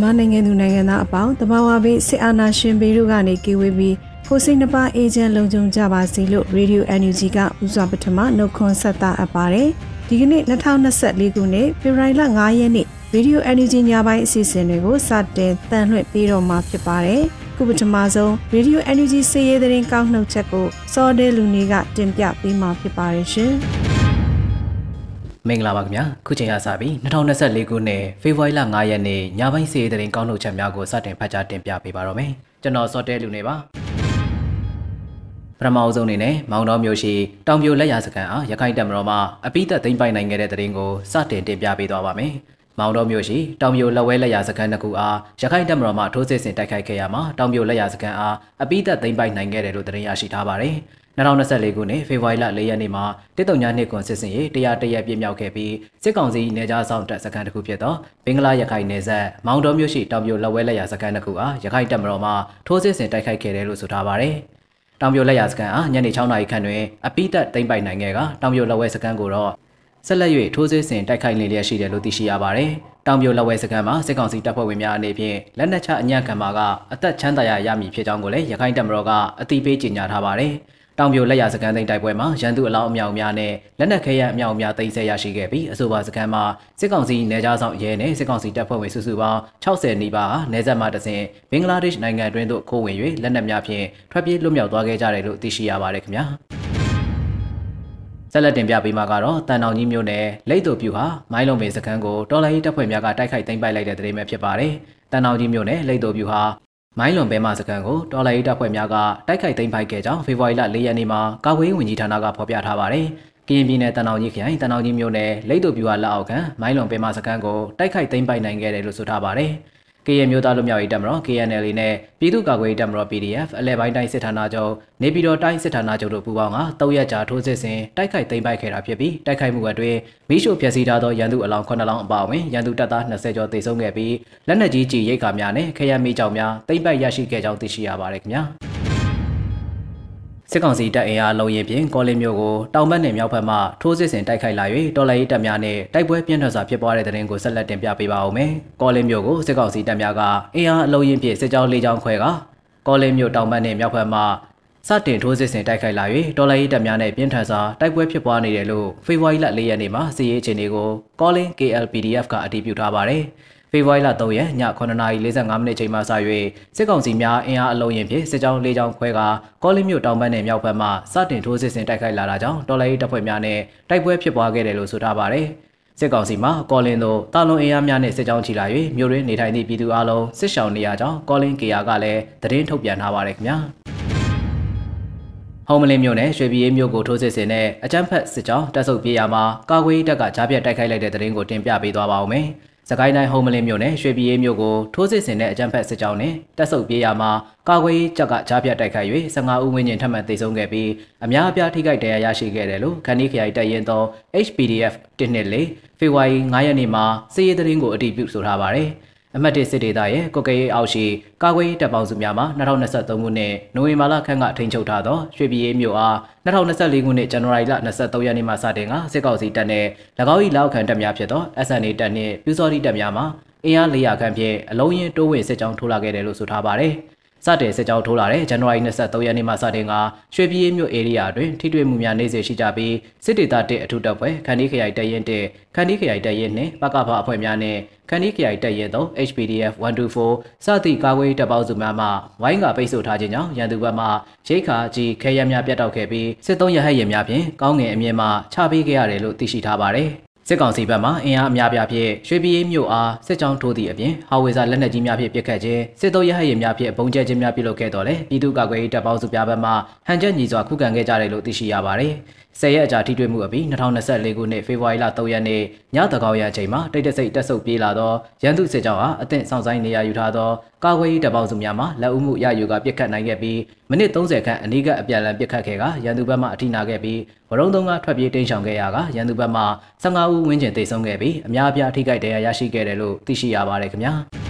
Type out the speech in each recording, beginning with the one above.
မြန်မာနိုင်ငံသူနိုင်ငံသားအပေါင်းတဘာဝဘေးစစ်အာဏာရှင်ဘေးတို့ကနေကေဝေးပြီးကိုစိတ်နှပါအေဂျင့်လုံခြုံကြပါစေလို့ Radio NUG ကဥစွာပထမနှုတ်ခွန်းဆက်တာအပ်ပါတယ်။ဒီကနေ့2024ခုနှစ်ဖေဖော်ဝါရီလ9ရက်နေ့ Radio NUG ညပိုင်းအစီအစဉ်တွေကိုစတင်တန်လှည့်ပေးတော့မှာဖြစ်ပါတယ်။ခုပထမဆုံး Radio NUG စီးရဲတဲ့ကောက်နှုတ်ချက်ကိုစော်တဲလူနေကတင်ပြပေးမှာဖြစ်ပါတယ်ရှင်။ မင်္ဂလာပါခင်ဗျာခုချိန်ကစပြီး2024ခုနှစ်ဖေဖော်ဝါရီလ9ရက်နေ့ညပိုင်းစီးရီးသတင်းကောင်းနှုတ်ချက်များကိုစတင်ဖတ်ကြားတင်ပြပေးပါတော့မယ်ကျွန်တော်စောတဲလူနေပါပထမအဆုံးအနေနဲ့မောင်တော်မျိုးရှိတောင်ပြိုလက်ရစကန်အားရခိုင်တပ်မတော်မှအပိသက်သိမ်းပိုက်နိုင်ခဲ့တဲ့သတင်းကိုစတင်တင်ပြပေးသွားပါမယ်မောင်တော်မျိုးရှိတောင်ပြိုလက်ဝဲလက်ရစကန်တစ်ခုအားရခိုင်တပ်မတော်မှထိုးစစ်ဆင်တိုက်ခိုက်ခဲ့ရမှာတောင်ပြိုလက်ရစကန်အားအပိသက်သိမ်းပိုက်နိုင်ခဲ့တယ်လို့သတင်းရရှိထားပါတယ် 2024ခုနှစ်ဖေဖော်ဝါရီလ4ရက်နေ့မှာတစ်တုံညာနှစ်ကွန်စစ်စင်ရေးတရားတရက်ပြည့်မြောက်ခဲ့ပြီးစစ်ကောင်စီနေကြားဆောင်တပ်စခန်းတစ်ခုဖြစ်သောဘင်္ဂလားရခိုင်နယ်စပ်မောင်တော်မြို့ရှိတောင်ပြိုလက်ဝဲလက်ရစခန်းတစ်ခုအားရခိုင်တပ်မတော်မှထိုးစစ်ဆင်တိုက်ခိုက်ခဲ့တယ်လို့ဆိုထားပါတယ်။တောင်ပြိုလက်ရစခန်းအားညနေ6နာရီခန့်တွင်အပိသက်သိမ်းပိုက်နိုင်ခဲ့ကတောင်ပြိုလက်ဝဲစခန်းကိုတော့ဆက်လက်၍ထိုးစစ်ဆင်တိုက်ခိုက်နေလျက်ရှိတယ်လို့သိရှိရပါတယ်။တောင်ပြိုလက်ဝဲစခန်းမှာစစ်ကောင်စီတပ်ဖွဲ့ဝင်များအနေဖြင့်လက်နက်ချအညံ့ခံမှာကအသက်ချမ်းသာရရမည်ဖြစ်ကြောင်းကိုလည်းရခိုင်တပ်မတော်ကအသိပေးကြေညာထားပါတယ်။ တောင်ပြိုလက်ရစကန်သိမ်းတိုက်ပွဲမှာရန်သူအလောင်းအမြောက်များနဲ့လက်နက်ခဲယမ်းအမြောက်များသိမ်းဆည်းရရှိခဲ့ပြီးအဆိုပါစကန်မှာစစ်ကောင်စီနေကြားဆောင်ရဲနဲ့စစ်ကောင်စီတပ်ဖွဲ့ဝင်စုစုပေါင်း60နီးပါးနေဆက်မှတစဉ်ဘင်္ဂလားဒေ့ရှ်နိုင်ငံတွင်သို့ခိုးဝင်၍လက်နက်များဖြင့်ထွက်ပြေးလွတ်မြောက်သွားခဲ့ကြတယ်လို့သိရှိရပါတယ်ခင်ဗျာဆက်လက်တင်ပြပေးမှာကတော့တန်တောင်ကြီးမြို့နယ်လိတ်တူပြူဟာမိုင်းလုံးပင်စခန်းကိုတော်လိုင်းတပ်ဖွဲ့များကတိုက်ခိုက်သိမ်းပိုက်လိုက်တဲ့တဲ့မှာဖြစ်ပါတယ်။တန်တောင်ကြီးမြို့နယ်လိတ်တူပြူဟာ မိုင်းလွန်ဘဲမစကန်ကိုတော်လိုင်းတပ်ဖွဲ့များကတိုက်ခိုက်သိမ်းပိုက်ခဲ့ကြောင်းဖေဖော်ဝါရီလ၄ရက်နေ့မှာကာကွယ်ရေးဝန်ကြီးဌာနကဖော်ပြထားပါတယ်။ကရင်ပြည်နယ်တန်တောင်ကြီးခရိုင်တန်တောင်ကြီးမြို့နယ်လိတ်တူပြူဟာလက်အောက်ခံမိုင်းလွန်ဘဲမစကန်ကိုတိုက်ခိုက်သိမ်းပိုက်နိုင်ခဲ့တယ်လို့ဆိုထားပါတယ်။ ကရင်မျိုးသားလူမျိုးရေးတပ်မတော် KNL နဲ့ပြည်သူ့ကာကွယ်ရေးတပ်မတော် PDF အလဲပိုင်းတိုင်းစစ်ဌာနချုပ်နေပြည်တော်တိုင်းစစ်ဌာနချုပ်တို့ပူးပေါင်းကတောက်ရက်ကြာထိုးစစ်ဆင်တိုက်ခိုက်သိမ်းပိုက်ခဲ့တာဖြစ်ပြီးတိုက်ခိုက်မှုအတွင်းမိရှုဖျက်ဆီးထားသောရန်သူအလောင်း9လောင်းအပါအဝင်ရန်သူတပ်သား20ကျော်သေဆုံးခဲ့ပြီးလက်နက်ကြီးကြီးရိတ်ခါများနဲ့ခရမ်းမီးကြောင်များသိမ်းပိုက်ရရှိခဲ့ကြောင်းသိရှိရပါတယ်ခင်ဗျာ။ စစ်ကောင်စီတပ်အင်အားလုံးရင်ဖြင့်ကောလင်းမျိုးကိုတောင်ဘက်နဲ့မြောက်ဘက်မှထိုးစစ်ဆင်တိုက်ခိုက်လာ၍တော်လှန်ရေးတပ်များနဲ့တိုက်ပွဲပြင်းထန်စွာဖြစ်ပွားတဲ့တဲ့ရင်ကိုဆက်လက်တင်ပြပေးပါဦးမယ်။ကောလင်းမျိုးကိုစစ်ကောင်စီတပ်များကအင်အားအလုံးရင်ဖြင့်စစ်ကြောင်းလေးကြောင်းခွဲကကောလင်းမျိုးတောင်ဘက်နဲ့မြောက်ဘက်မှစတင်ထိုးစစ်ဆင်တိုက်ခိုက်လာ၍တော်လှန်ရေးတပ်များနဲ့ပြင်းထန်စွာတိုက်ပွဲဖြစ်ပွားနေတယ်လို့ဖေဖော်ဝါရီလ၄ရက်နေ့မှာစစ်ရေးအခြေအနေကိုကောလင်း KLPDF ကအတည်ပြုထားပါတယ်။ ဖေဖော်ဝါရီလ3ရက်ည9:45မိနစ်ချိန်မှစ၍စစ်ကောင်စီများအင်အားအလုံးရင်ဖြင့်စစ်ကြောင်း၄ကြောင်းခွဲကကောလင်းမြို့တောင်ဘက်နဲ့မြောက်ဘက်မှစတင်ထိုးစစ်ဆင်တိုက်ခိုက်လာတာကြောင့်တော်လိုင်းတပ်ဖွဲ့များနဲ့တိုက်ပွဲဖြစ်ပွားခဲ့တယ်လို့ဆိုထားပါတယ်။စစ်ကောင်စီမှကောလင်းသို့တာလွန်အင်အားများနဲ့စစ်ကြောင်းချီလာ၍မြို့ရင်းနေထိုင်သည့်ပြည်သူအလုံးစစ်ရှောင်နေရကြောင်းကောလင်းကေယာကလည်းသတင်းထုတ်ပြန်ထားပါတယ်ခင်ဗျာ။ဟောမလင်းမြို့နယ်ရွှေပြည်ရေးမြို့ကိုထိုးစစ်ဆင်တဲ့အကြမ်းဖက်စစ်ကြောင်းတပ်ဆုပ်ပြေးရမှာကာကွယ်တပ်ကကြားပြတ်တိုက်ခိုက်လိုက်တဲ့တဲ့ရင်ကိုတင်ပြပေးသွားပါဦးမယ်။ စကိုင်းတိုင်းဟုံးမလင်းမြို့နယ်ရွှေပြည်ရေးမြို့ကိုထိုးစစ်ဆင်တဲ့အကြမ်းဖက်စစ်ကြောင်းနဲ့တပ်ဆုပ်ပြေးရမှာကာကွယ်ရေးတပ်ကကြားပြတ်တိုက်ခိုက်၍15ဦးဝန်းကျင်ထပ်မံသေဆုံးခဲ့ပြီးအများအပြားထိခိုက်ဒဏ်ရာရရှိခဲ့တယ်လို့ခန္ဒီခရိုင်တပ်ရင်းသော HPDF 124ဖေဖော်ဝါရီ9ရက်နေ့မှာစစ်ရေးသတင်းကိုအတည်ပြုဆိုထားပါတယ်။ အမတ်တစ်စစ်ဒေသရဲ့ကုတ်ကရေးအောက်ရှိကာကွယ်ရေးတပ်ပေါင်းစုများမှ2023ခုနှစ်နိုဝင်ဘာလခန့်ကထိန်းချုပ်ထားသောရွှေပြည်ရေးမြို့အား2024ခုနှစ်ဇန်နဝါရီလ23ရက်နေ့မှစတင်ကစစ်ကောင်စီတပ်နဲ့၎င်း၏လောက်ခံတပ်များဖြစ်သော SNA တပ်နှင့်ပြူစောတိတပ်များမှအင်အား400ခန့်ဖြင့်အလုံးရင်တိုးဝင်စစ်ကြောင်းထိုးလာခဲ့တယ်လို့ဆိုထားပါတယ်။ စတင်စစ်ကြောင်းထိုးလာတဲ့ဇန်နဝါရီ23ရက်နေ့မှစတင်ကရွှေပြည်မြို့ဧရိယာတွင်ထိတွေ့မှုများနေစေရှိကြပြီးစစ်ဒေသတစ်အထူးတပ်ဖွဲ့ခန္ဒီခရိုင်တပ်ရင်းတစ်ခန္ဒီခရိုင်တပ်ရင်းနှင့်ပကဖအဖွဲ့များနှင့်ခန္ဒီခရိုင်တပ်ရင်းသို့ HPDF 124စသည့်ကာကွယ်တပ်ပေါင်းစုများမှဝိုင်းကပိတ်ဆို့ထားခြင်းကြောင့်ရန်သူဘက်မှရိတ်ခါကြီးခဲရများပြတ်တောက်ခဲ့ပြီးစစ်သုံးရဟတ်ရင်များဖြင့်ကောင်းငင်အမြင့်မှချပေးခဲ့ရတယ်လို့သိရှိထားပါတယ် စစ်ကောင်စီဘက်မှအင်အားအများပြားဖြင့်ရွှေပြည်မြို့အားစစ်ကြောင်းထိုးသည့်အပြင်ဟာဝေဇာလက်နက်ကြီးများဖြင့်ပစ်ခတ်ခြင်းစစ်သုံးရဟတ်ရင်များဖြင့်ပုံကျဲခြင်းများပြုလုပ်ခဲ့တော်လဲပြည်သူ့ကာကွယ်ရေးတပ်ပေါင်းစုများဘက်မှဟန်ချက်ညီစွာခုခံခဲ့ကြတယ်လို့သိရှိရပါတယ်။ ဆယ်ရက်အကြာထိတွေ့မှုအပြီး2024ခုနှစ်ဖေဖော်ဝါရီလ3ရက်နေ့ညတကောင်ရအချိန်မှာတိတ်တဆိတ်တက်ဆုပ်ပြေးလာသောရန်သူစစ်ကြောင်းအားအသင့်ဆောင်ဆိုင်နေရယူထားသောကာကွယ်ရေးတပ်ပေါင်းစုများမှလက်ဦးမှုရယူကပြစ်ခတ်နိုင်ခဲ့ပြီးမိနစ်30ခန့်အနည်းကအပြန်အလှန်ပြစ်ခတ်ခဲ့ကရန်သူဘက်မှအထိနာခဲ့ပြီးဝရုံသုံးကထွက်ပြေးတိမ်းရှောင်ခဲ့ရကရန်သူဘက်မှ15ဦးဝန်းကျင်တိတ်ဆုံးခဲ့ပြီးအများအပြားထိခိုက်ဒဏ်ရာရရှိခဲ့တယ်လို့သိရှိရပါတယ်ခင်ဗျာ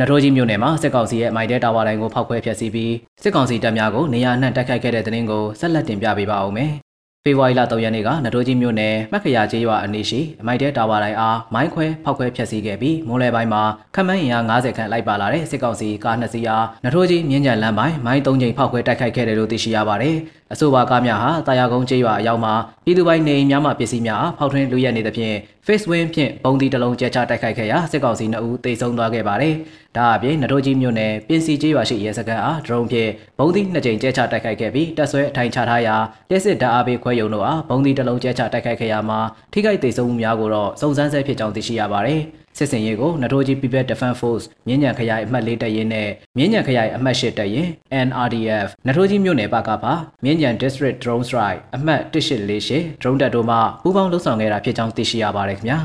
နထိုးကြီးမြို့နယ်မှာစစ်ကောင်စီရဲ့မိုင်တဲတာဝါတိုင်းကိုဖောက်ခွဲဖျက်ဆီးပြီးစစ်ကောင်စီတပ်များကိုနေရာနှံ့တိုက်ခိုက်ခဲ့တဲ့တဲ့ရင်ကိုဆက်လက်တင်ပြပေးပါဦးမယ်။ဖေဖော်ဝါရီလ3ရက်နေ့ကနထိုးကြီးမြို့နယ်မက်ခရာကျေးရွာအနီးရှိအမိုက်တဲတာဝါတိုင်းအားမိုင်းခွဲဖောက်ခွဲဖျက်ဆီးခဲ့ပြီးမိုးလဲပိုင်းမှာခမန်းရင်အား90ခန့်လိုက်ပါလာတဲ့စစ်ကောင်စီကားနှစ်စီးအားနထိုးကြီးမြင်းကြံလမ်းပိုင်းမိုင်း3ချိန်ဖောက်ခွဲတိုက်ခိုက်ခဲ့တယ်လို့သိရှိရပါတယ်။အဆိုပါကားများဟာတာယာကုန်းကျေးရွာအရောက်မှာပြည်သူပိုင်နေအိမ်များမှပစ္စည်းများအားဖောက်ထွင်းလူရက်နေသဖြင့် face win ဖြင့်ပုံတီတစ်လုံးကျချတိုက်ခိုက်ခဲ့ရာစစ်ကောင်စီ2ဦးသေဆုံးသွားခဲ့ပါတယ်။ဒါအပြင်နထိုးကြီးမြို့နယ်ပင်စီကျေးရွာရှိရဲစခန်းအားဒရုန်းဖြင့်ပုံတီ2ကြိမ်ကျချတိုက်ခိုက်ခဲ့ပြီးတပ်ဆွဲအထိုင်ချထားရာလက်စစ်ဓာတ်အားပေးခွဲရုံတို့အားပုံတီတစ်လုံးကျချတိုက်ခိုက်ခဲ့ရာမှာထိခိုက်သေဆုံးမှုများကိုတော့စုံစမ်းဆဲဖြစ်ကြောင်းသိရှိရပါတယ်။ စစ်စင်ရေးကိုနထိုးကြီး People Defense Force မြင်းညံခရိုင်အမှတ်၄တပ်ရင်းနဲ့မြင်းညံခရိုင်အမှတ်၈တပ်ရင်း NRDF နထိုးကြီးမြို့နယ်ပကပါမြင်းညံ District Drone Strike အမှတ်1848 drone တပ်တို့မှပူးပေါင်းလှုပ်ဆောင်ခဲ့တာဖြစ်ကြောင်းသိရှိရပါတယ်ခင်ဗျာ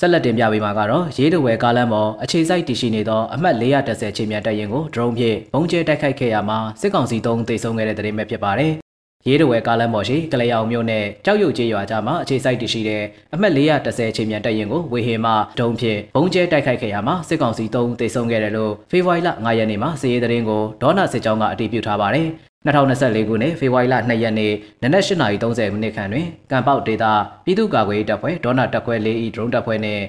ဆက်လက်တင်ပြပေးမှာကတော့ရေးတဝဲကားလမ်းပေါ်အခြေစိုက်တည်ရှိနေသောအမှတ်430ချိန်မြန်တပ်ရင်ကို drone ဖြင့်ပုံကျဲတိုက်ခိုက်ခဲ့ရမှာစစ်ကောင်စီသုံးတိုက်ဆုံခဲ့တဲ့တဲ့ရင်ပဲဖြစ်ပါတယ် ရေးတဝဲကားလမ်းပေါ်ရှိကလေးအောင်မြို့နယ်ကြောက်ရွံ့ကျေးရွာကြားမှာအခြေစိုက်တည်ရှိတဲ့အမှတ်430ချိန်မြန်တပ်ရင်ကိုဝေဟင်မှဒုံဖြင့်ဘုံကျဲတိုက်ခိုက်ခဲ့ရမှာစစ်ကောင်စီ3ဦးသေဆုံးခဲ့တယ်လို့ဖေဖော်ဝါရီလ9ရက်နေ့မှာစစ်ရေးသတင်းကိုဒေါနာစစ်ကြောင်းကအတည်ပြုထားပါတယ်2024ခုနှစ်ဖေဖော်ဝါရီလ2ရက်နေ့နနက်8:30မိနစ်ခန့်တွင်ကံပေါက်ဒေသပြည်သူ့ကာကွယ်ရေးတပ်ဖွဲ့ဒေါနာတပ်ခွဲ၄ဤဒရုန်းတပ်ဖွဲ့နှင့်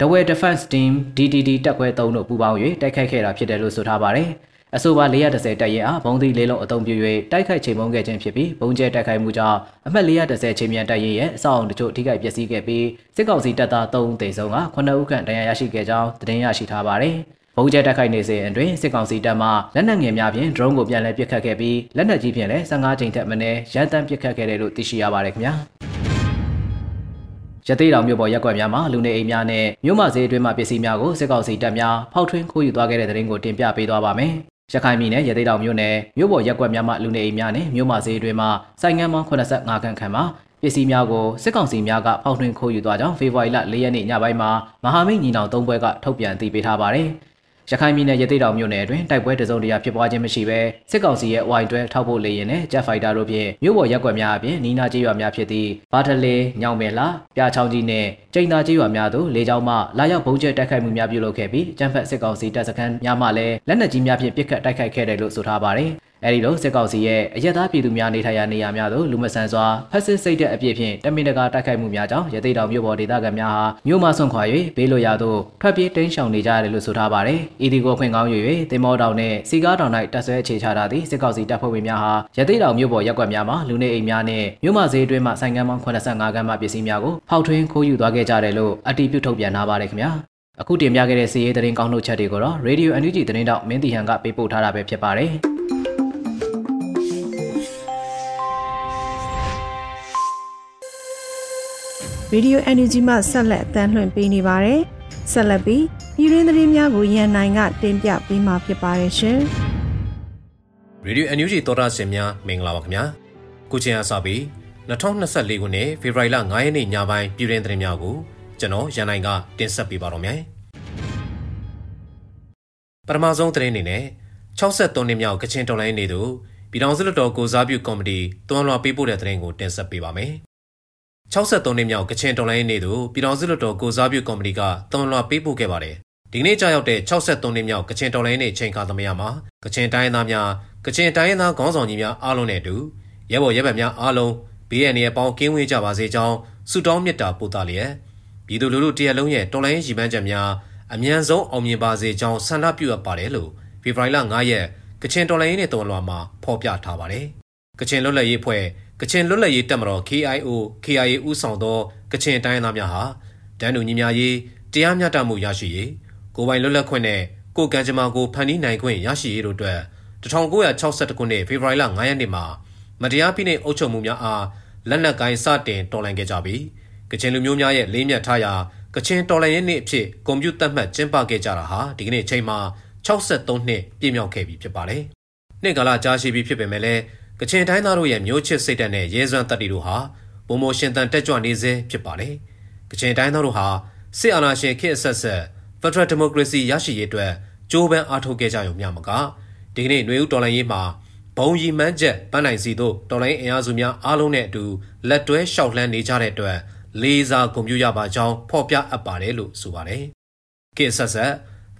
Dawei Defense Team DDD တပ်ခွဲ3တို့ပူးပေါင်း၍တိုက်ခိုက်ခဲ့တာဖြစ်တယ်လို့ဆိုထားပါတယ်။ အဆိုပါ430တပ်ရဲအားဘုံသီးလေးလုံးအုံပြု၍တိုက်ခိုက်ချိန်မုံခဲ့ခြင်းဖြစ်ပြီးဘုံကျဲတိုက်ခိုက်မှုကြောင့်အမှတ်430ချိန်မြန်တပ်ရဲရဲ့အဆောက်အုံတချို့ထိခိုက်ပျက်စီးခဲ့ပြီးစစ်ကောင်စီတပ်သား3ဦးသေဆုံးက9ဦးခန့်ဒဏ်ရာရရှိခဲ့ကြောင်းသတင်းရရှိထားပါတယ်။ဘုံကျဲတိုက်ခိုက်နေစဉ်အတွင်းစစ်ကောင်စီတပ်မှလက်နက်ငယ်များဖြင့် drone ကိုပြန်လည်ပစ်ခတ်ခဲ့ပြီးလက်နက်ကြီးဖြင့်လည်း15ချိန်ထက်မနည်းရန်တမ်းပစ်ခတ်ခဲ့တယ်လို့သိရှိရပါတယ်ခင်ဗျာ။ရသေးတောင်မြို့ပေါ်ရက်ွက်များမှာလူနေအိမ်များနဲ့မြို့မဈေးအတွင်းမှပစ္စည်းများကိုစစ်ကောင်စီတပ်များဖောက်ထွင်းခိုးယူသွားခဲ့တဲ့တဲ့ရင်ကိုတင်ပြပေးသွားပါမယ်။ ရခိုင်ပြည်နယ်ရသေးတောင်မြို့နယ်မြို့ပေါ်ရက်ကွက်များမှလူနေအိမ်များနဲ့မြို့မဈေးတွင်မှစိုင်ငံပေါင်း85ခန်းခန့်မှာပစ္စည်းများကိုစစ်ကောင်စီများကဖောက်ထွင်းခိုးယူသွားကြောင်းဖေဖော်ဝါရီလ၄ရက်နေ့ညပိုင်းမှာမဟာမိတ်ညီနောင်၃ဘွဲကထုတ်ပြန်တည်ပေးထားပါတယ်။ ရခိုင်ပြည်နယ်ရသေတောင်မြို့နယ်အတွင်းတိုက်ပွဲတစုံတရာဖြစ်ပွားခြင်းမရှိဘဲစစ်ကောင်စီရဲ့ Y12 ထောက်ဖို့လေရင်နဲ့ Jet Fighter တို့ဖြင့်မြို့ပေါ်ရက်ွက်များအပြင်နီးနားကျေးရွာများဖြစ်သည့်ဘာထလေညောင်မယ်လာပြာချောင်းကြီးနဲ့ကျိန်သာကျေးရွာများသို့လေကြောင်းမှလာရောက်ဘုံကျဲတိုက်ခိုက်မှုများပြုလုပ်ခဲ့ပြီးကျန်းဖက်စစ်ကောင်စီတပ်စခန်းများမှလည်းလက်နက်ကြီးများဖြင့်ပစ်ခတ်တိုက်ခိုက်ခဲ့တယ်လို့ဆိုထားပါတယ်။ အဲဒီလိုစစ်ကောင်စီရဲ့အရက်သားပြည်သူများနေထိုင်ရာနေရာများသို့လူမဆန်စွာဖက်စစ်စိတ်တဲ့အပြစ်ဖြင့်တမင်တကာတိုက်ခိုက်မှုများကြောင့်ရသေးတောင်မြို့ပေါ်ဒေသခံများဟာမြို့မှဆွန့်ခွာ၍ဘေးလွတ်ရာသို့ထွက်ပြေးတိမ်းရှောင်နေကြရတယ်လို့ဆိုထားပါတယ်။ဤဒီကိုခွင့်ကောင်း၍တင်မောတောင်နဲ့စီကားတောင်၌တပ်ဆွဲအခြေချထားသည့်စစ်ကောင်စီတပ်ဖွဲ့ဝင်များဟာရသေးတောင်မြို့ပေါ်ရက်ကွက်များမှာလူနေအိမ်များနဲ့မြို့မှဈေးအတွင်းမှဆိုင်ကမ်းပေါင်း85ခန်းမှပစ္စည်းများကိုဖောက်ထွင်းခိုးယူသွားခဲ့ကြတယ်လို့အတည်ပြုထုတ်ပြန်ထားပါတယ်ခင်ဗျာ။အခုတင်ပြခဲ့တဲ့စီးရေးသတင်းကောင်းနှုတ်ချက်တွေကိုတော့ Radio NUG သတင်းတောက်မင်းတီဟန်ကပေးပို့ထားတာပဲဖြစ်ပါတယ်။ ရေဒီယို NUG မှဆက်လက်အသံလွှင့်ပေးနေပါတယ်။ဆက်လက်ပြီးပြည်ရင်းသတင်းများကိုရန်နိုင်ကတင်ပြပေးမှာဖြစ်ပါတယ်ရှင်။ရေဒီယို NUG သောတာရှင်များမင်္ဂလာပါခင်ဗျာ။ခုချိန်အစပြီး2024ခုနှစ်ဖေဖော်ဝါရီလ9ရက်နေ့ညပိုင်းပြည်ရင်းသတင်းများကိုကျွန်တော်ရန်နိုင်ကတင်ဆက်ပေးပါတော့မယ်။ပထမဆုံးသတင်းအနေနဲ့63နှစ်မြောက်ကချင်တော်လိုင်းနေသူပြည်ထောင်စုလွှတ်တော်ကိုစားပြုကော်မတီတွန်းလွှာပေးပို့တဲ့သတင်းကိုတင်ဆက်ပေးပါမယ်။ 63နှစ်မြောက်ကချင်တော်လိုင်းနေ့သို့ပြည်တော်စုလွှတ်တော်ကိုစားပြုကော်မတီကသွန်လွှာပေးပို့ခဲ့ပါတယ်။ဒီကနေ့ကြာရောက်တဲ့63နှစ်မြောက်ကချင်တော်လိုင်းနေ့ချိန်ခါသမယမှာကချင်တိုင်းသားများကချင်တိုင်းသားခေါင်းဆောင်ကြီးများအားလုံးနဲ့အတူရဲဘော်ရဲဘက်များအားလုံးဘေးရန်ရဲ့ပေါင်းကင်းဝေးကြပါစေကြောင်းဆုတောင်းမေတ္တာပို့သလျက်ပြည်သူလူထုတရက်လုံးရဲ့တော်လိုင်းရည်မှန်းချက်များအမြန်ဆုံးအောင်မြင်ပါစေကြောင်းဆန္ဒပြုအပ်ပါတယ်လို့ဖေဖော်ဝါရီလ9ရက်ကချင်တော်လှန်ရေးနဲ့တော်လွန်မှာဖော်ပြထားပါတယ်။ကချင်လွတ်လပ်ရေးဖွဲ့ ကချင်လွတ်လပ်ရေးတပ်မတော် KIO KIA ဦးဆောင်သောကချင်တိုင်းသားများဟာတန်းတူညီမျှရေးတရားမျှတမှုရရှိရေးကိုယ်ပိုင်လွတ်လပ်ခွင့်နဲ့ကိုယ်ကံကြမ္မာကိုဖန်တီးနိုင်ခွင့်ရရှိရေးတို့အတွက်1962ခုနှစ်ဖေဖော်ဝါရီလ9ရက်နေ့မှာမတရားဖိနှိပ်အုပ်ချုပ်မှုများအားလက်နက်ကိုင်းစတင်တော်လှန်ခဲ့ကြပြီးကချင်လူမျိုးများရဲ့လေးမြတ်ထားရာကချင်တော်လှန်ရေးနေ့အဖြစ်ကွန်ပျူတာမှတ်ကျင်းပခဲ့ကြတာဟာဒီကနေ့ချိန်မှာ63နှစ်ပြည့်မြောက်ခဲ့ပြီဖြစ်ပါတယ်။နှစ်ကာလကြာရှည်ပြီဖြစ်ပေမဲ့လည်း ကချင်တိုင်းသားတို့ရဲ့မျိုးချစ်စိတ်ဓာတ်နဲ့ရဲစွမ်းတတ္တိတို့ဟာပုံမရှင်တန်တက်ကြွနေစေဖြစ်ပါတယ်။ကချင်တိုင်းသားတို့ဟာစစ်အာဏာရှင်ခေတ်အဆက်ဆက် Federal Democracy ရရှိရေးအတွက်ကြိုးပမ်းအားထုတ်ခဲ့ကြရုံမျှမကဒီကနေ့ຫນွေဦးတော်လှန်ရေးမှာဘုံရီမှန်းချက်ပန်းနိုင်စီတို့တော်လိုင်းအင်အားစုများအားလုံးနဲ့အတူလက်တွဲရှောက်လှမ်းနေကြတဲ့အတွက်လေးစားဂုဏ်ပြုရပါကြောင်းဖော်ပြအပ်ပါတယ်လို့ဆိုပါတယ်။ကိဆက်ဆက်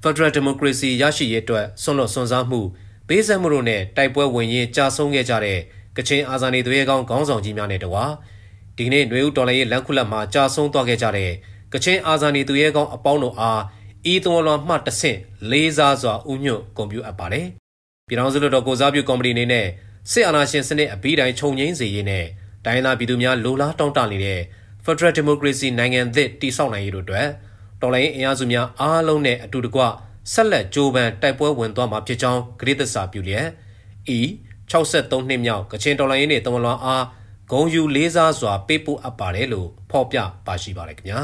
Federal Democracy ရရှိရေးအတွက်ဆွန့်လွတ်ဆွန်စားမှု ပေးဆက်မှုတို့နဲ့တိုက်ပွဲဝင်ရင်းကြာဆုံးခဲ့ကြတဲ့ကချင်အာဇာနည်တွေရဲ့ကောင်းခေါင်းဆောင်ကြီးများနဲ့တကွာဒီကနေ့ຫນွေဦးတော်လိုင်းရဲ့လမ်းခုလက်မှာကြာဆုံးသွားခဲ့ကြတဲ့ကချင်အာဇာနည်သူရဲကောင်းအပေါင်းတို့အားဤသွန်လွန်မှတဆင့်လေးစားစွာဥညွတ်ဂုဏ်ပြုအပ်ပါတယ်။ပြည်ထောင်စုလွှတ်တော်ကိုစားပြုကော်မတီအနေနဲ့စစ်အာဏာရှင်စနစ်အပြီးတိုင်းခြုံငိမ့်စေရေးနဲ့တိုင်းသားပြည်သူများလိုလားတောင်းတနေတဲ့ Federal Democracy နိုင်ငံသစ်တည်ဆောက်နိုင်ရေးတို့အတွက်တော်လိုင်းအင်အားစုများအားလုံးနဲ့အတူတကွ ဆက်လက်ကြိုးပမ်းတိုက်ပွဲဝင်သွားမှာဖြစ်ကြောင်းဂရိသစ္စာပြုလျက်ဤ63နှစ်မြောက်ကချင်တော်လိုင်းရေးနဲ့တမလွန်အားဂုံယူလေးစားစွာပေးပို့အပ်ပါတယ်လို့ဖော်ပြပါရှိပါတယ်ခင်ဗျာ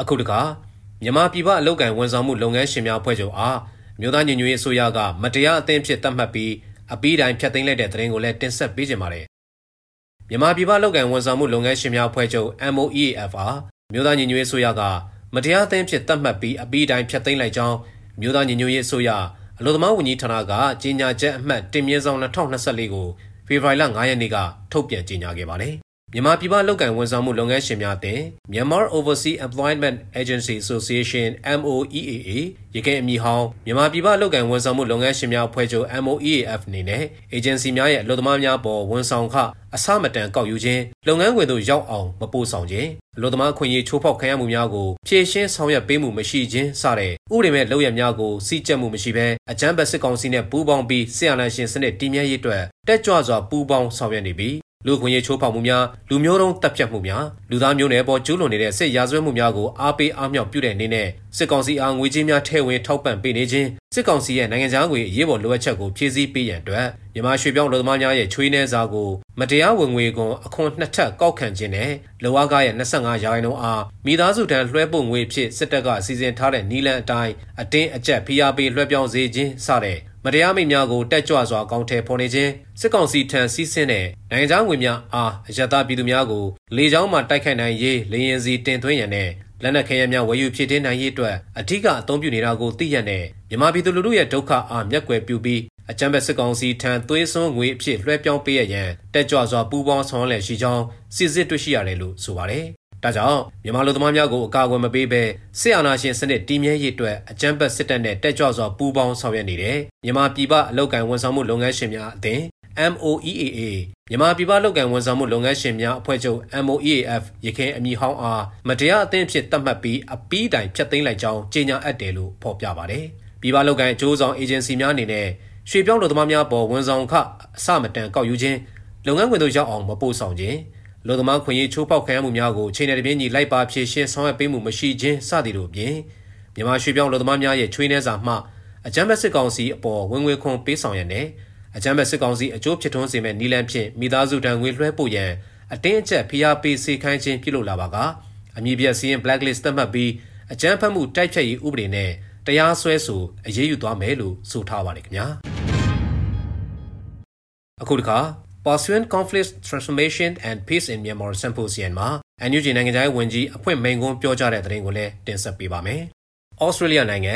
အခုတခါမြန်မာပြည်ပအလုပ်ကိုင်ဝန်ဆောင်မှုလုပ်ငန်းရှင်များအဖွဲ့ချုပ်အားမြို့သားညီညွတ်ရေးအစိုးရကမတရားအသင်းဖြစ်သတ်မှတ်ပြီးအပီးတိုင်းဖျက်သိမ်းလိုက်တဲ့သတင်းကိုလည်းတင်ဆက်ပေးကြပါမယ်မြန်မာပြည်ပအလုပ်ကိုင်ဝန်ဆောင်မှုလုပ်ငန်းရှင်များအဖွဲ့ချုပ် MOEAF အားမြို့သားညီညွတ်ရေးအစိုးရက မတရားအသင်းဖြစ်သတ်မှတ်ပြီးအပီးတိုင်းဖျက်သိမ်းလိုက်ကြောင်းမြို့သားညီညွတ်ရေးအစိုးရအလို့သမားဝန်ကြီးဌာနကကြေညာချက်အမှတ်တင်မြင့်ဆောင်2024ကိုဖေဖော်ဝါရီလ9ရက်နေ့ကထုတ်ပြန်ကြေညာခဲ့ပါတယ်မြန်မာပြည်ပလောက်ကန်ဝန်ဆောင်မှုလုပ်ငန်းရှင်များအသင်း Myanmar Overseas Employment Agency Association MOEAA ရခိုင်အမည်ဟောင်းမြန်မာပြည်ပလောက်ကန်ဝန်ဆောင်မှုလုပ်ငန်းရှင်များအဖွဲ့ချုပ် MOEAF အနေနဲ့ agency များရဲ့အလုပ်သမားများပေါ်ဝန်ဆောင်ခအစမတန်ကောက်ယူခြင်းလုပ်ငန်းခွင်သို့ရောက်အောင်မပို့ဆောင်ခြင်း အလို့သမားခွင့်ရေးချိုးဖောက်ခံရမှုများကိုဖြည့်ရှင်းဆောင်ရွက်ပေးမှုမရှိခြင်းစတဲ့ဥပဒေမဲ့လုပ်ရများကိုစီကြက်မှုမရှိဘဲအကြမ်းဖက်စစ်ကောင်စီနဲ့ပူးပေါင်းပြီးဆီယနာရှင်စနစ်တည်မြဲရေးအတွက်တက်ကြွစွာပူးပေါင်းဆောင်ရွက်နေပြီး လူခွင့်ရေးချိုးဖောက်မှုများလူမျိုးတုံးတပ်ဖြတ်မှုများလူသားမျိုးနွယ်ပေါ်ကျူးလွန်နေတဲ့စစ်ရာဇဝတ်မှုများကိုအားပေးအားမြောက်ပြုတဲ့အနေနဲ့စစ်ကောင်စီအားငွေကြေးများထည့်ဝင်ထောက်ပံ့ပေးနေခြင်းစစ်ကောင်စီရဲ့နိုင်ငံခြားငွေအရေးပေါ်လိုအပ်ချက်ကိုဖြည့်ဆည်းပေးရန်အတွက်မြန်မာရွှေပြောင်းလူသမားများရဲ့ချွေးနှဲစာကိုမတရားဝင်ငွေကွန်အခွန်နှစ်ထပ်ကောက်ခံခြင်းနဲ့လောအားကားရဲ့25ရာခိုင်နှုန်းအားမိသားစုတန်းလွှဲပို့ငွေဖြစ်စစ်တပ်ကအစီအစဉ်ထားတဲ့နီလန်အတိုင်းအတင်းအကျပ်ဖိအားပေးလွှဲပြောင်းစေခြင်းစတဲ့ မတရားမိများကိုတက်ကြွစွာကောင်းထဲဖော်နေခြင်းစစ်ကောင်စီထံစီးဆင်းတဲ့နိုင်ငံခြားငွေများအားအယက်သားပြည်သူများကိုလေကြောင်းမှတိုက်ခိုက်နိုင်ရေးလေရင်စီတင်သွင်းရန်နဲ့လက်နက်ခဲယမ်းများဝယ်ယူဖြစ်တင်းနိုင်ရေးအတွက်အထူးအသုံးပြုနေတာကိုသိရတဲ့မြန်မာပြည်သူလူထုရဲ့ဒုက္ခအားမျက်ကွယ်ပြုပြီးအကြမ်းဖက်စစ်ကောင်စီထံသွေးစွန်းငွေအဖြစ်လွှဲပြောင်းပေးရရန်တက်ကြွစွာပူးပေါင်းဆောင်ရွက်ရှိကြောင်းစစ်စစ်တွေ့ရှိရတယ်လို့ဆိုပါတယ်။ ဒါကြောင့်မြန်မာလူသမားများကိုအကာအကွယ်မပေးဘဲစစ်အာဏာရှင်စနစ်တည်မြဲရေးအတွက်အကြမ်းဖက်စစ်တပ်နဲ့တက်ကြွစွာပူးပေါင်းဆောင်ရွက်နေတဲ့မြန်မာပြည်ပအလုပ်ကိုင်ဝန်ဆောင်မှုလုပ်ငန်းရှင်များအသင်း MOEAA မြန်မာပြည်ပလုပ်ကံဝန်ဆောင်မှုလုပ်ငန်းရှင်များအဖွဲ့ချုပ် MOEAF ရခိုင်အမည်ဟောင်းအားမတရားအသင်းဖြစ်သတ်မှတ်ပြီးအပီးတိုင်ဖျက်သိမ်းလိုက်ကြောင်းကြေညာအပ်တယ်လို့ဖော်ပြပါတယ်။ပြည်ပလုပ်ကံအကျိုးဆောင်အေဂျင်စီများအနေနဲ့ရွှေပြောင်းလူသမားများပေါ်ဝန်ဆောင်ခအစမတန်ကောက်ယူခြင်းလုပ်ငန်းခွင်သို့ရောက်အောင်မပို့ဆောင်ခြင်း လူသမားခွင့်ရေးချိုးဖောက်ခံရမှုများကိုချိန်နယ်တပြင်းညီလိုက်ပါဖြည့်ရှင်းဆောင်ရွက်ပေးမှုမရှိခြင်းစသည်တို့အပြင်မြန်မာရွှေပြောင်းလူသမားများရဲ့ချွေးနှဲစာမှအကြမ်းဖက်စစ်ကောင်စီအပေါ်ဝင်ငွေခွန်ပေးဆောင်ရတဲ့အကြမ်းဖက်စစ်ကောင်စီအကျိုးဖြစ်ထွန်းစေမဲ့နီလန်ဖြင့်မိသားစုတံငွေလွှဲပို့ရန်အတင်းအကျပ်ဖိအားပေးစေခိုင်းခြင်းပြုလုပ်လာပါကအမည်ပြစီရင် blacklist သတ်မှတ်ပြီးအကြမ်းဖက်မှုတိုက်ဖြတ်ရေးဥပဒေနဲ့တရားစွဲဆိုအရေးယူသွားမယ်လို့ဆိုထားပါတယ်ခင်ဗျာအခုတခါ Pursuant Conflict Transformation and Peace in Myanmar Symposium မှာ NUG နိုင်ငံခြားရေးဝန်ကြီးအဖွဲ့မိန်ကွန်းပြောကြားတဲ့သတင်းကိုလည်းတင်ဆက်ပေးပါမယ်။ Australia နိုင်ငံ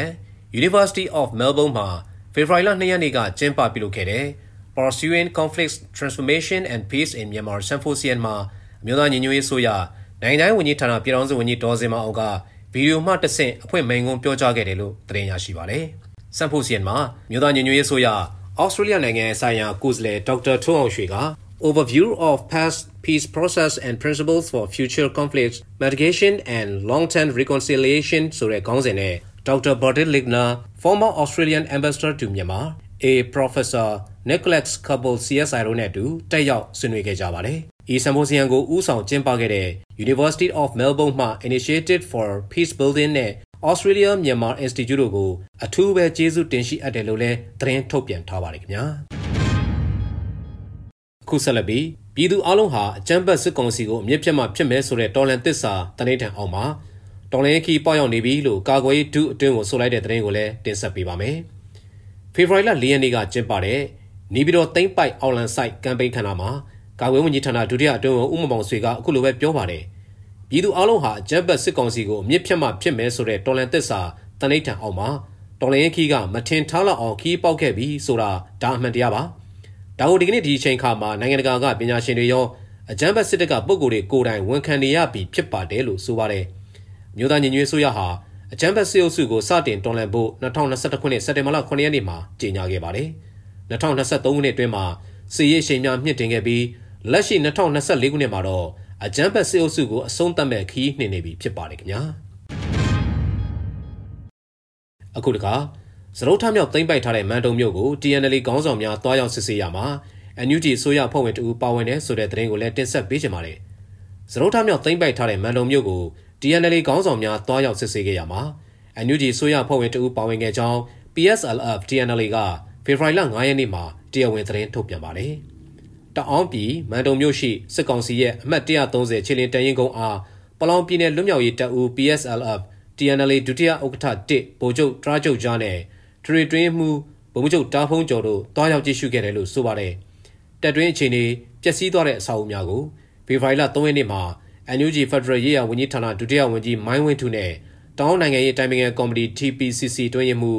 University of Melbourne မှာဖေဖော်ဝါရီလ2ရက်နေ့ကကျင်းပပြုလုပ်ခဲ့တဲ့ Pursuing Conflict Transformation and Peace in Myanmar Symposium မှာအမျိုးသားညီညွတ်ရေးဆိုရနိုင်ငံတိုင်းဝန်ကြီးဌာနပြည်ထောင်စုဝန်ကြီးဒေါ်စင်မအောင်ကဗီဒီယိုမှတဆင့်အဖွဲ့မိန်ကွန်းပြောကြားခဲ့တယ်လို့သတင်းရရှိပါတယ်။ Symposium မှာမြို့သားညီညွတ်ရေးဆိုရ ဩစတြေးလျနိုင်ငံဆိုင်ရာကိုယ်စားလှယ်ဒေါက်တာထွန်းအောင်ရွှေက overview of past peace process and principles for future conflicts mitigation and long-term reconciliation ဆိုတဲ့ခေါင်းစဉ်နဲ့ Dr. Bertil Ligner former Australian ambassador to Myanmar a professor Nicholas Couple CSI တို့နဲ့အတူတက်ရောက်ဆွေးနွေးခဲ့ကြပါတယ်။ဤစံဖိုစီယံကိုဦးဆောင်ကျင်းပခဲ့တဲ့ University of Melbourne မှ Initiative for Peace Building နဲ့ Australia Myanmar Institute တို့ကိုအထူးပဲကျေးဇူးတင်ရှိအပ်တယ်လို့လည်းသတင်းထုတ်ပြန်ထားပါတယ်ခင်ဗျာ။ခုဆက်လက်ပြီးပြည်သူအလုံးဟာအကြမ်းဖက်စစ်ကောင်စီကိုအမြင့်ပြတ်မှဖြစ်မယ်ဆိုတဲ့တော်လန်သစ္စာတနေ့တန်အောင်မှာတော်လန်ခီပေါရောက်နေပြီလို့ကာကွယ်ရေးဒုအတွင်းကိုဆိုလိုက်တဲ့သတင်းကိုလည်းတင်ဆက်ပေးပါမယ်။ဖေဖော်ဝါရီလ၄ရက်နေ့ကကျင်းပတဲ့နေပြည်တော်သိမ့်ပိုက်အောင်လန်ဆိုင်ကမ်ပိန်းခန်းနာမှာကာကွယ်ဝန်ကြီးဌာနဒုတိယအတွင်းဝန်ဦးမမောင်ဆွေကအခုလိုပဲပြောပါတယ်။ ပြည်သူအလုံးဟာအကြမ်းဖက်စစ်ကောင်စီကိုအမြင့်ဖြတ်မှဖြစ်မယ်ဆိုတဲ့တော်လန်သစ္စာတနိဋ္ဌာန်အောင်မှာတော်လန်ခီကမထင်ထားလောက်အောင်ခီးပေါက်ခဲ့ပြီဆိုတာဒါအမှန်တရားပါ။ဒါကိုဒီကနေ့ဒီအချိန်ခါမှာနိုင်ငံတကာကပညာရှင်တွေရောအကြမ်းဖက်စစ်တပ်ကပုံကိုယ်တွေကိုယ်တိုင်ဝန်ခံနေရပြီဖြစ်ပါတယ်လို့ဆိုပါတယ်။မြို့သားညီညွတ်ဆိုရဟာအကြမ်းဖက်စစ်အုပ်စုကိုစတင်တော်လှန်ဖို့2021ခုနှစ်စက်တင်ဘာလ9ရက်နေ့မှာကြေညာခဲ့ပါတယ်။2023ခုနှစ်အတွင်းမှာစစ်ရေးရှိန်များမြင့်တင်ခဲ့ပြီးလက်ရှိ2024ခုနှစ်မှာတော့ အကြမ်းဖက်စစ်အုပ်စုကိုအဆုံးသတ်မဲ့ခီးနှင်နေပြီဖြစ်ပါတယ်ခင်ဗျာ။အခုတခါစရုပ်ထမြောက်သိမ့်ပိုက်ထားတဲ့မန်တုံမြို့ကို TNL ခေါင်းဆောင်များတွားရောက်စစ်ဆေးရမှာ NUG ဆိုရဖွဲ့ဝင်တူပါဝင်တဲ့ဆိုတဲ့သတင်းကိုလည်းတင်ဆက်ပေးချင်ပါတယ်။စရုပ်ထမြောက်သိမ့်ပိုက်ထားတဲ့မန်တုံမြို့ကို TNL ခေါင်းဆောင်များတွားရောက်စစ်ဆေးခဲ့ရမှာ NUG ဆိုရဖွဲ့ဝင်တူပါဝင်ခဲ့ကြောင်း PSLF TNL ကဖေဖော်ဝါရီလ9ရက်နေ့မှာတရားဝင်သတင်းထုတ်ပြန်ပါတယ်။ တအောင်းပြည်မန်တုံမြို့ရှိစစ်ကောင်စီရဲ့အမှတ်130ခြေလင်းတရင်ကုန်းအားပလောင်ပြည်နယ်လွတ်မြောက်ရေးတပ်ဦး PSLF TNL ဒုတိယဥက္ကဋ္ဌ1ဗိုလ်ချုပ်တရာချုပ်ကြားနဲ့ထရီတွင်းမှုဗိုလ်ချုပ်တာဖုံးကျော်တို့တွားရောက်ကြည့်ရှုခဲ့တယ်လို့ဆိုပါတယ်။တပ်တွင်းအခြေအနေပျက်စီးသွားတဲ့အဆောက်အဦများကိုဖေဖော်ဝါရီလ3ရက်နေ့မှာ NUG Federal ရေးရာဝန်ကြီးဌာနဒုတိယဝန်ကြီးမိုင်းဝင်းထူနဲ့တောင်းနိုင်ငံရေးတိုင်ပင်ခံကော်မတီ TPCC တွင်းရမှု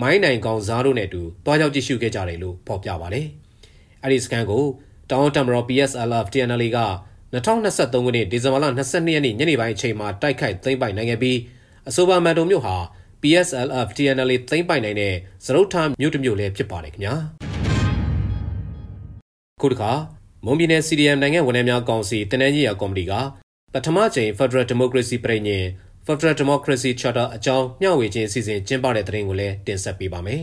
မိုင်းနိုင်ကောင်စားတို့နဲ့အတူတွားရောက်ကြည့်ရှုခဲ့ကြတယ်လို့ဖော်ပြပါတယ်။အဲဒီစကန်ကို တောင်းတမရော PSLF TNL က2023ခုနှစ်ဒီဇင်ဘာလ22ရက်နေ့ညနေပိုင်းအချိန်မှာတိုက်ခိုက်သိမ်းပိုက်နိုင်ခဲ့ပြီးအဆိုပါမန်တုံမြို့ဟာ PSLF TNL သိမ်းပိုက်နိုင်တဲ့စရုပ်ထမြို့တစ်မြို့လည်းဖြစ်ပါတယ်ခင်ဗျာခုတခါမွန်ပြည်နယ် CDM နိုင်ငံဝန်ထမ်းများကောင်စီတနင်္ဂနွေကော်မတီကပထမကြိမ် Federal Democracy ပြည်ညင် Federal Democracy Charter အကြောင်းမျှဝေခြင်းအစီအစဉ်ကျင်းပတဲ့တဲ့ရင်ကိုလည်းတင်ဆက်ပေးပါမယ်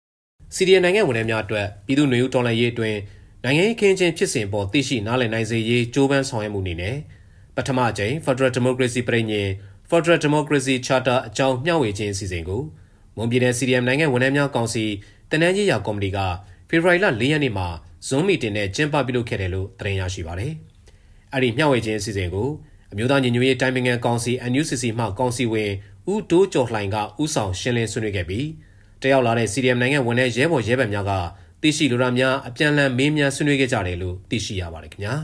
။ CDM နိုင်ငံဝန်ထမ်းများအတွက်ပြည်သူ့နေဦးတော်လှန်ရေးအတွင်း နိုင်ငံရေးခင်းချင်းဖြစ်စဉ်ပေါ်သိရှိနားလည်နိုင်စေရေးကြိုးပမ်းဆောင်ရွက်မှုအနေနဲ့ပထမကြိမ် Federal Democracy ပြည်ညင် Federal Democracy Charter အကြောင်းမျှဝေခြင်းအစီအစဉ်ကိုမွန်ပြည်နယ် CDM နိုင်ငံဝန်ထမ်းများကောင်စီတနင်္ဂနွေရာကော်မတီကဖေဖော်ဝါရီလ၄ရက်နေ့မှာ Zoom meeting နဲ့ကျင်းပပြုလုပ်ခဲ့တယ်လို့သတင်းရရှိပါတယ်။အဲ့ဒီမျှဝေခြင်းအစီအစဉ်ကိုအမျိုးသားညီညွတ်ရေးတိုင်းပင်ခံကောင်စီ NUCC မှကောင်စီဝင်ဦးတိုးကျော်လှိုင်ကဥဆောင်ရှင်းလင်းဆွေးနွေးခဲ့ပြီးတယောက်လာတဲ့ CDM နိုင်ငံဝန်ထမ်းရဲဘော်ရဲဘက်များက သိရှိလိုတာများအပြန်အလှန်မေးမြန်းဆွေးနွေးခဲ့ကြတယ်လို့သိရှိရပါတယ်ခင်ဗျာ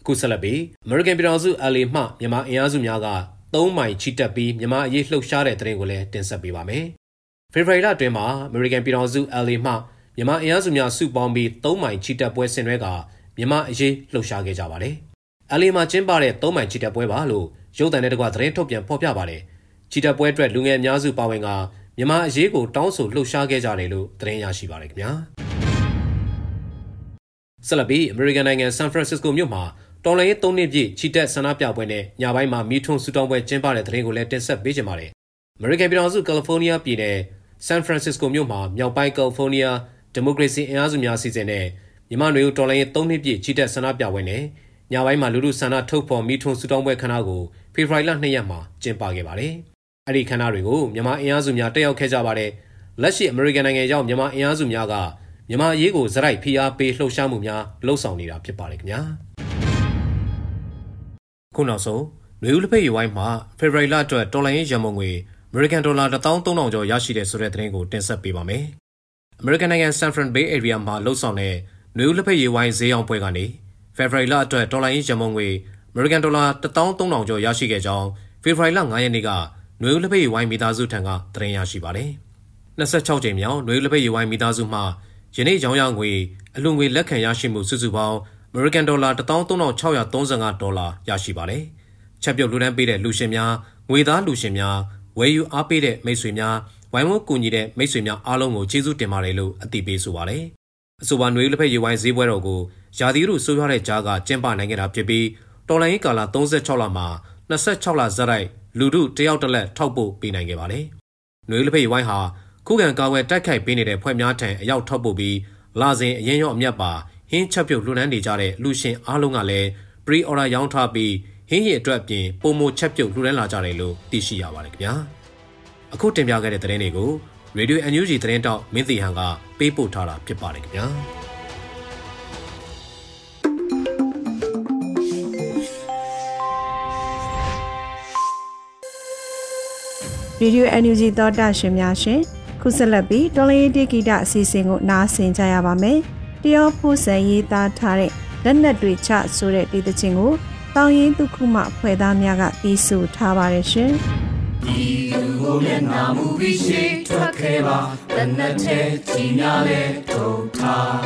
အခုဆက်လက်ပြီး American ပြည်တော်စု LA မှမြန်မာအင်အားစုများက3မိုင်ချီတက်ပြီးမြန်မာအရေးလှုပ်ရှားတဲ့တဲ့ရင်ကိုလည်းတင်ဆက်ပေးပါမယ်ဖေဖော်ဝါရီလအတွင်းမှာ American ပြည်တော်စု LA မှမြန်မာအင်အားစုများစုပေါင်းပြီး3မိုင်ချီတက်ပွဲဆင်နွှဲကမြန်မာအရေးလှုပ်ရှားခဲ့ကြပါတယ်။အလီမှာကျင်းပတဲ့3မိုင်ချီတက်ပွဲပါလို့ရုပ်သံနဲ့တကွသတင်းထုတ်ပြန်ဖော်ပြပါတယ်။ချီတက်ပွဲအတွက်လူငယ်အများစုပါဝင်က မြန်မာအရေးကိုတောင်းဆိုလှုပ်ရှားခဲ့ကြတယ်လို့သတင်းရရှိပါတယ်ခင်ဗျာ။ဆလဘီအမေရိကန်နိုင်ငံဆန်ဖရန်စစ္စကိုမြို့မှာတော်လိုင်းရေး၃နှစ်ပြည့်ချီတက်ဆန္ဒပြပွဲနဲ့ညပိုင်းမှာမီထွန်းဆူတောင်းပွဲကျင်းပတဲ့သတင်းကိုလည်းတင်ဆက်ပေးကြပါမယ်။အမေရိကန်ပြည်ထောင်စုကယ်လီဖိုးနီးယားပြည်နယ်ဆန်ဖရန်စစ္စကိုမြို့မှာမြောက်ပိုင်းကယ်လီဖိုးနီးယားဒီမိုကရေစီအင်အားစုများစီစဉ်တဲ့မြန်မာနွေဦးတော်လိုင်းရေး၃နှစ်ပြည့်ချီတက်ဆန္ဒပြပွဲနဲ့ညပိုင်းမှာလူလူဆန္ဒထုတ်ဖော်မိထွန်းဆူတောင်းပွဲခန်းနာကိုဖေဖော်ဝါရီလ2ရက်မှာကျင်းပခဲ့ပါတယ်။ အဲ့ဒီခန်းနာတွေကိုမြန်မာအင်အားစုများတက်ရောက်ခဲ့ကြပါတယ်။လက်ရှိအမေရိကန်နိုင်ငံရောက်မြန်မာအင်အားစုများကမြန်မာအရေးကိုဇရိုက်ဖိအားပေးလှုပ်ရှားမှုများလှုပ်ဆောင်နေတာဖြစ်ပါတယ်ခင်ဗျာ။ခုနောက်ဆုံးနွေဦးလက်ဖက်ရည်ဝိုင်းမှာဖေဖော်ဝါရီလအတွက်တော်လိုင်းရေးရန်ပုံငွေအမေရိကန်ဒေါ်လာ13000ကျော်ရရှိတဲ့ဆိုတဲ့သတင်းကိုတင်ဆက်ပေးပါမယ်။အမေရိကန်နိုင်ငံဆန်ဖရန်ဘေးအေရီးယားမှာလှုပ်ဆောင်တဲ့နွေဦးလက်ဖက်ရည်ဝိုင်းဈေးအောင်ပွဲကနေဖေဖော်ဝါရီလအတွက်ဒေါ်လာရင်းရမုံငွေအမေရိကန်ဒေါ်လာ13000ကျော်ရရှိခဲ့ကြောင်းဖေဖော်ဝါရီလ9ရက်နေ့က နွေဦးလက်ဖက်ရည်ဝိုင်းမိသားစုထံကသတင်းရရှိပါတယ်။26ကြိမ်မြောက်နွေဦးလက်ဖက်ရည်ဝိုင်းမိသားစုမှယနေ့ရောင်းရငွေအလွန်ငွေလက်ခံရရှိမှုစုစုပေါင်းအမေရိကန်ဒေါ်လာ13635ဒေါ်လာရရှိပါတယ်။ချက်ပြုတ်လူတန်းပေးတဲ့လူရှင်များငွေသားလူရှင်များဝယ်ယူအားပေးတဲ့မိတ်ဆွေများဝိုင်းဝန်းကူညီတဲ့မိတ်ဆွေများအားလုံးကိုကျေးဇူးတင်ပါတယ်လို့အသိပေးဆိုပါတယ်အဆိုပါຫນွေလက်ဖက်ရည်ဝိုင်းဈေးပွဲတော်ကိုရာသီဥတုဆိုးရွားတဲ့ကြားကကျင်းပနိုင်ခဲ့တာဖြစ်ပြီးတော်လိုင်းကာလ36လမှာ26လဇက်တိုက် လူထုတယောက်တစ်လက်ထောက်ပို့ပေးနိုင်ခဲ့ပါတယ်။ຫນွေလက်ဖက်ရည်ဝိုင်းဟာခုခံကာကွယ်တိုက်ခိုက်ပေးနေတဲ့ဖွဲ့များထံအရောက်ထောက်ပို့ပြီးလာစဉ်အရင်ရောအမျက်ပါဟင်းချက်ပြုတ်လှူဒန်းနေကြတဲ့လူရှင်အားလုံးကလည်း pre order ရောင်းထားပြီးဟင်းရည်အတွက်ပြင်ပုံမချက်ပြုတ်လှူဒန်းလာကြတယ်လို့သိရှိရပါတယ်ခင်ဗျာအခုတင်ပြခဲ့တဲ့သတင်းတွေကို Radio NUG သတင်းတောက်မင်းစီဟန်ကပေးပို့ထားတာဖြစ်ပါတယ်ခင်ဗျာ ရေဒီယို NUG သောတာရှင်များရှင်ခုဆက်လက်ပြီးတော်လေးတိဂီတအစီအစဉ်ကိုနားဆင်ကြရပါမယ်။တရောဖို့ဆန်ရေးသားထားတဲ့လက်နက်တွေချဆိုတဲ့ဒီသချင်းကိုတောင်ရင်ဒုက္ခမဖွဲ့သားများကပြီးဆိုထားပါတယ်ရှင်။ဒီလူကိုမျက်နာမူပြီးရှိထွက်ခဲ့ပါလက်နက်ထဲကြီးများလဲထုတ်ထား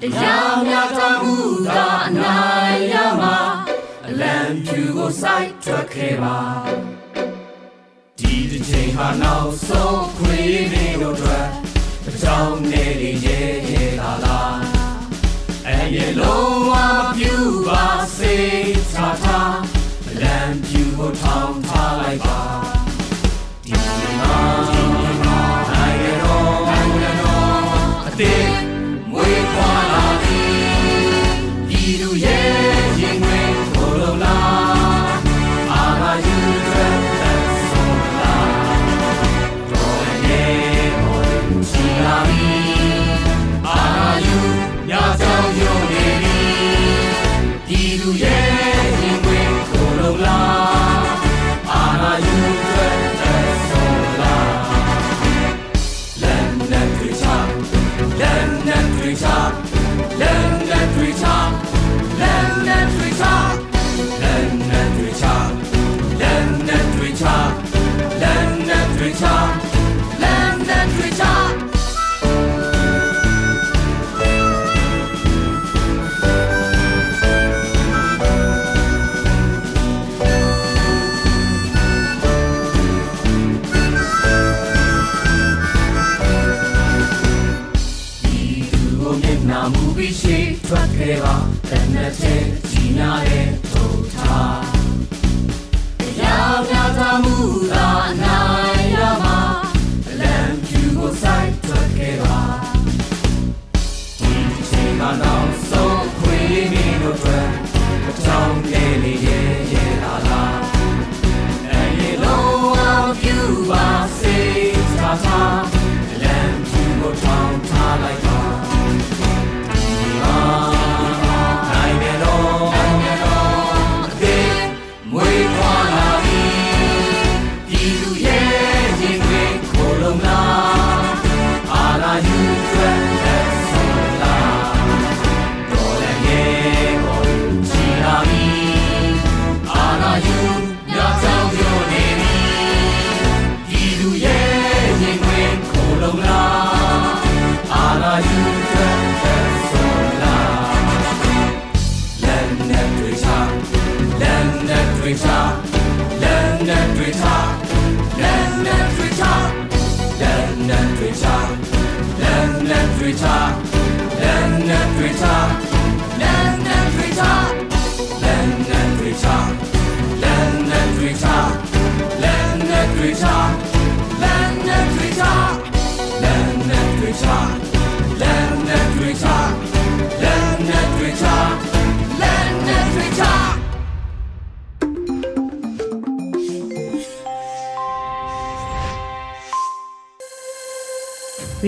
တရားများတမှုသာအနိုင်ရမှာအလံဖြူကိုစိုက်ထွက်ခဲ့ပါ ဒီတစ်ချိန်ဟာနောက်ဆုံးခွေးတွေတို့အတွက်အကြောင်းနဲ့ရဲရဲလာလာအရင်လုံးဝမပြူပါစေချာချာလမ်းပြူကိုထောင်းထားလိုက်ပါ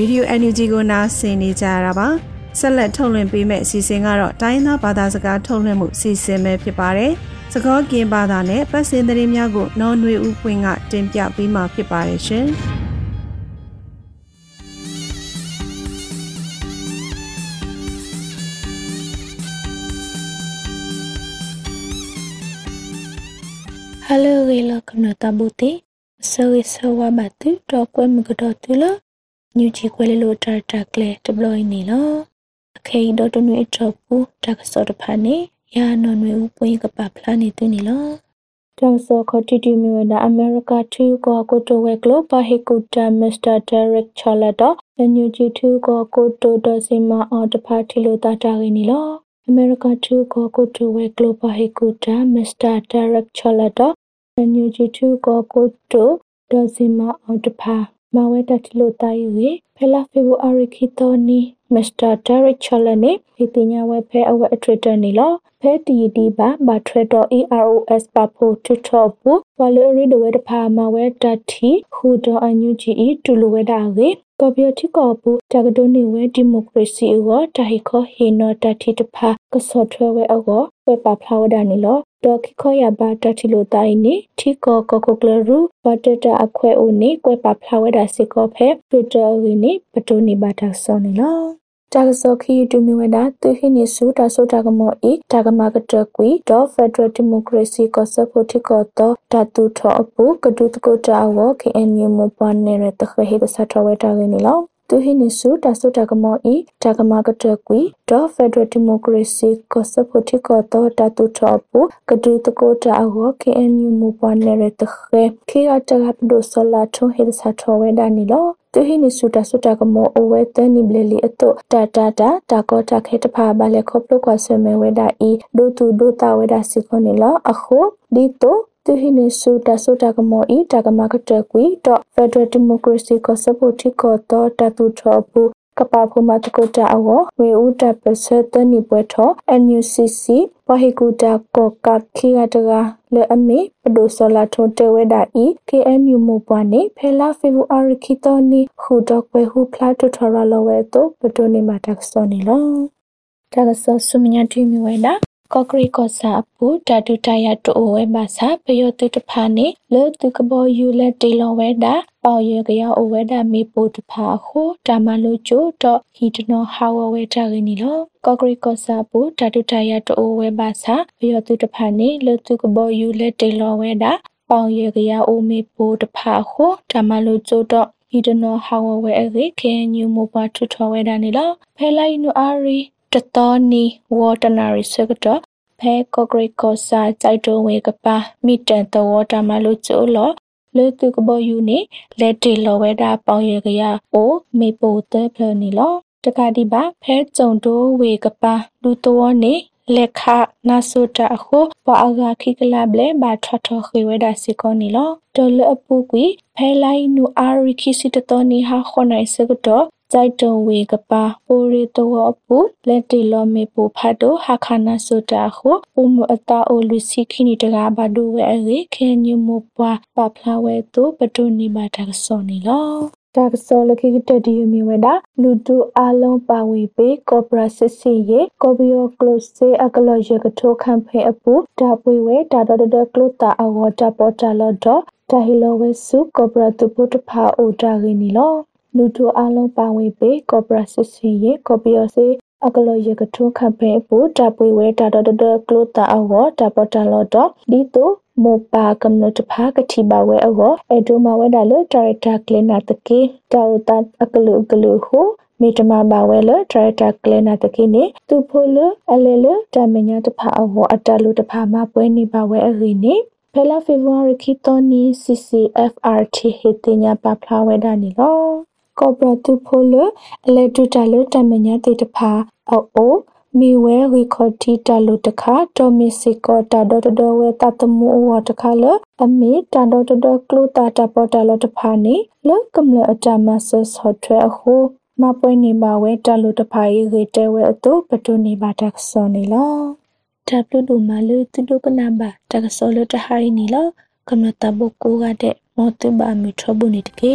Radio NUG ကိုနားဆင်နေကြရတာပါဆက်လက်ထုတ်လွှင့်ပေးမယ့်အစီအစဉ်ကတော့တိုင်းသားဘာသာစကားထုတ်လွှင့်မှုအစီအစဉ်ပဲဖြစ်ပါတယ်စကောကင်ဘာသာနဲ့ပတ်စင်သတင်းများကိုနော်နွေဦးပွင့်ကတင်ပြပေးမှာဖြစ်ပါတယ်ရှင်။ Hello gelo kamna tabuti so so wa batu to kwe ညူကြီးကွဲလေးလိုတာတာကလေးတဘလို့နေလောအခေဒေါ်တနွေချောပူတကစောတဖာနေယာနော်နွေဦးပွင့်ကပပလာနေသူနေလောတွန်ဆောခတီတီမီဝဒအမေရိကထူကောကိုတိုဝဲဂလိုပါဟီကူတာမစ္စတာဒဲရက်ချော်လာတော့ညူကြီးထူကောကိုတိုဒစီမာအော်တဖာထီလိုတာတာရင်းနေလောအမေရိကထူကောကိုတိုဝဲဂလိုပါဟီကူတာမစ္စတာဒဲရက်ချော်လာတော့ညူကြီးထူကောကိုတိုဒစီမာအော်တဖာ မဝဲတတီလိုတာရီဖဲလာဖေဗူအာရီခီတိုနီမစ္စတာဒါရက်ချလနေဒီတင်ညာဝဲဖဲအဝဲအထရတနီလောဖဲတီဒီပါဘာထရတော် EROS ပါဖို့ထထောဘူးဝါလေရီဒဝဲတဖာမဝဲတတီဟူတော်အန်ယူဂျီတူလိုဝဲတာကေ ကော်ပီယတိကောပူတကဒိုနေဝဲဒီမိုကရေစီအောတာဟီခောဟီနိုတတီတဖာကစောထွဲဝဲအောဝဲပါဖလာဝဒနီလောဒေါ်ခိခောရပါတတီလိုတိုင်းနေထီကောကကိုကလရူဘတ်တအခွဲအိုနေကွဲပါဖလာဝဒစီကောဖဲပီတာဝီနေပတိုနေပါတာဆောနေလော တာကစောခီတူမီဝဒသူဟိနေစုတာဆိုတာကမောဤတာကမကတကွီဒေါ်ဖက်ဒရယ်ဒီမိုကရေစီကောဆပ်ဖို့တိကောတော့ဓာတုထောအပူကဒုတကိုတာဝ KNU မပန်နေရတခဟိတဆတ်တော်ဝဲတာရင်းနီလောသူဟိနိစုတဆုတကမောဤတကမကတကွီဒေါ်ဖက်ဒရယ်ဒီမိုကရေစီကောဆပ်ဖို့တိကောတော့ဓာတုထောအပူကဒုတကိုတာဝ KNU မပန်နေရတခဲခေအတကပဒိုဆလာထုံဟိတဆတ်တော်ဝဲတာနီလော သူဟိနိစုတဆုတကမောအဝဲတန်နိဘလလီအတုတာတာတာတာကောတာခေတဖာဘလေခေါပလုကွာဆွေမဲဝဲတာဤဒိုတူဒိုတာဝဲတာစီခွန်နီလောအခုဒီတိုသူဟိနေဆူတဆုတကမောဤတကမကတကွီတော့ဖက်ဒရယ်ဒီမိုကရေစီကိုစပိုတီကိုတော့တတူထောဘူး ကပဖုမတကုတအဝဝေဥတပစတနိပွဲထော NUCC ပဟိကုတကောကခိရတကလေအမေပဒိုဆလာထုံတေဝဒဤ KNU မပွားနေဖဲလာဖေဗူအာရခိတောနီဟူတော့ကွယ်ဟူဖလာတူထော်ရလောဝဲတော့ပဒိုနေမှာတက်စောနေလောတကဆဆုမညာတိမီဝဲတာ ကော့ကရီကောစာပူတတူတရတူဝဲပါစာပယောတုတဖာနေလေတုကဘောယူလက်တေလောဝဲတာပေါရကရအဝဲတာမေပိုတဖာခုတာမလိုချိုတော့ဟီတနောဟာဝဝဲတာရင်းနီလောကော့ကရီကောစာပူတတူတရတူဝဲပါစာပယောတုတဖာနေလေတုကဘောယူလက်တေလောဝဲတာပေါရကရအိုမေပိုတဖာခုတာမလိုချိုတော့ဟီတနောဟာဝဝဲအကေခဲညူမိုပါထထဝဲတာနီလောဖဲလိုက်နူအာရီတတော်နီဝေါ်တနာရီစကတော့ ဖဲကော့ဂရိတ်ကောစာကြိုက်တုံးဝေကပါမိတန်တော်ဝတာမလို့ကျိုးလောလေတုကဘောယူနေလက်တီလောဝဲတာပေါင်ရကရအိုမေပိုတဲဖလနီလောတခါဒီပါဖဲကြုံတိုးဝေကပါလူတော်နေလက်ခနာဆုတာအခုပွာအဂါခိကလာဘလေဘာထထခေဝဒါစီကောနီလောတော်လအပူကွီဖဲလိုက်နူအာရီခိစီတတော်နီဟာခွန်နိုင်စကတော့ ကြိုက်တုံဝေကပါပိုရီတောပူလက်တီလောမေပူဖတ်တို့ဟာခနာဆိုတာခုဥမအတာအိုလူစီခိနီတကားဘာဒိုဝဲအေခဲညမပွားပပလာဝဲတို့ပတုန်နီမာတာဆောနီလောဒါကစောလခိကတဒီယမီဝဒါလူတူအလုံးပါဝေပေကောပရာစစ်စီယေကောဘီယိုကလိုစေအကလောရကထိုကမ်ဖေအပူဒါပွေဝဲဒါဒဒဒကလိုတာအဝတာပေါ်တာလောဒတာဟီလိုဝဲစုကောပရာတူပုတဖာအိုတာဂီနီလော လူထုအလုံးပါဝင်ပေကော်ပိုရေးစစ်စီရေကော်ပီယောစီအကလောရကထုခဖဲပူတပွေဝဲတာဒဒကလိုတာအဝတပတလောဒဒီတိုမောပါကမ္နတဖာကတိပါဝဲအဝအဒိုမဝဲဒါလဒါရတာကလနာတကေတောတာအကလုကလုဟုမေတမပါဝဲလဒရတာကလနာတကိနေသူဖိုလအလေလတမညာတဖာအဝအတလူတဖာမပွဲနေပါဝဲအရိနေဖဲလာဖေဗူရီခီတိုနီ CCFRT ဟေတညာပဖလာဝဲဒါနီလော ကော်ပိုရတီဖိုလအလက်တူတလတမညာတေတဖာအိုမီဝဲရီခေါ်တီတလူတခါတိုမီစီကောတာဒေါ်ဒေါ်ဝဲတတမှုဝတခါလအမီတာဒေါ်ဒေါ်ကလူတာတပေါ်တလတဖာနေလကမလအတမဆတ်ဟော့ထွဲအခုမပွဲနေပါဝဲတလူတဖာရေးရေတဲဝဲအတူပတူနေပါတက်စောနေလောတပ်လူဒူမာလူတူဒုကနာဘာတက်စောလတဟိုင်းနေလောကမတဘကိုကတဲ့မောတဘာမီထဘုန်တကေ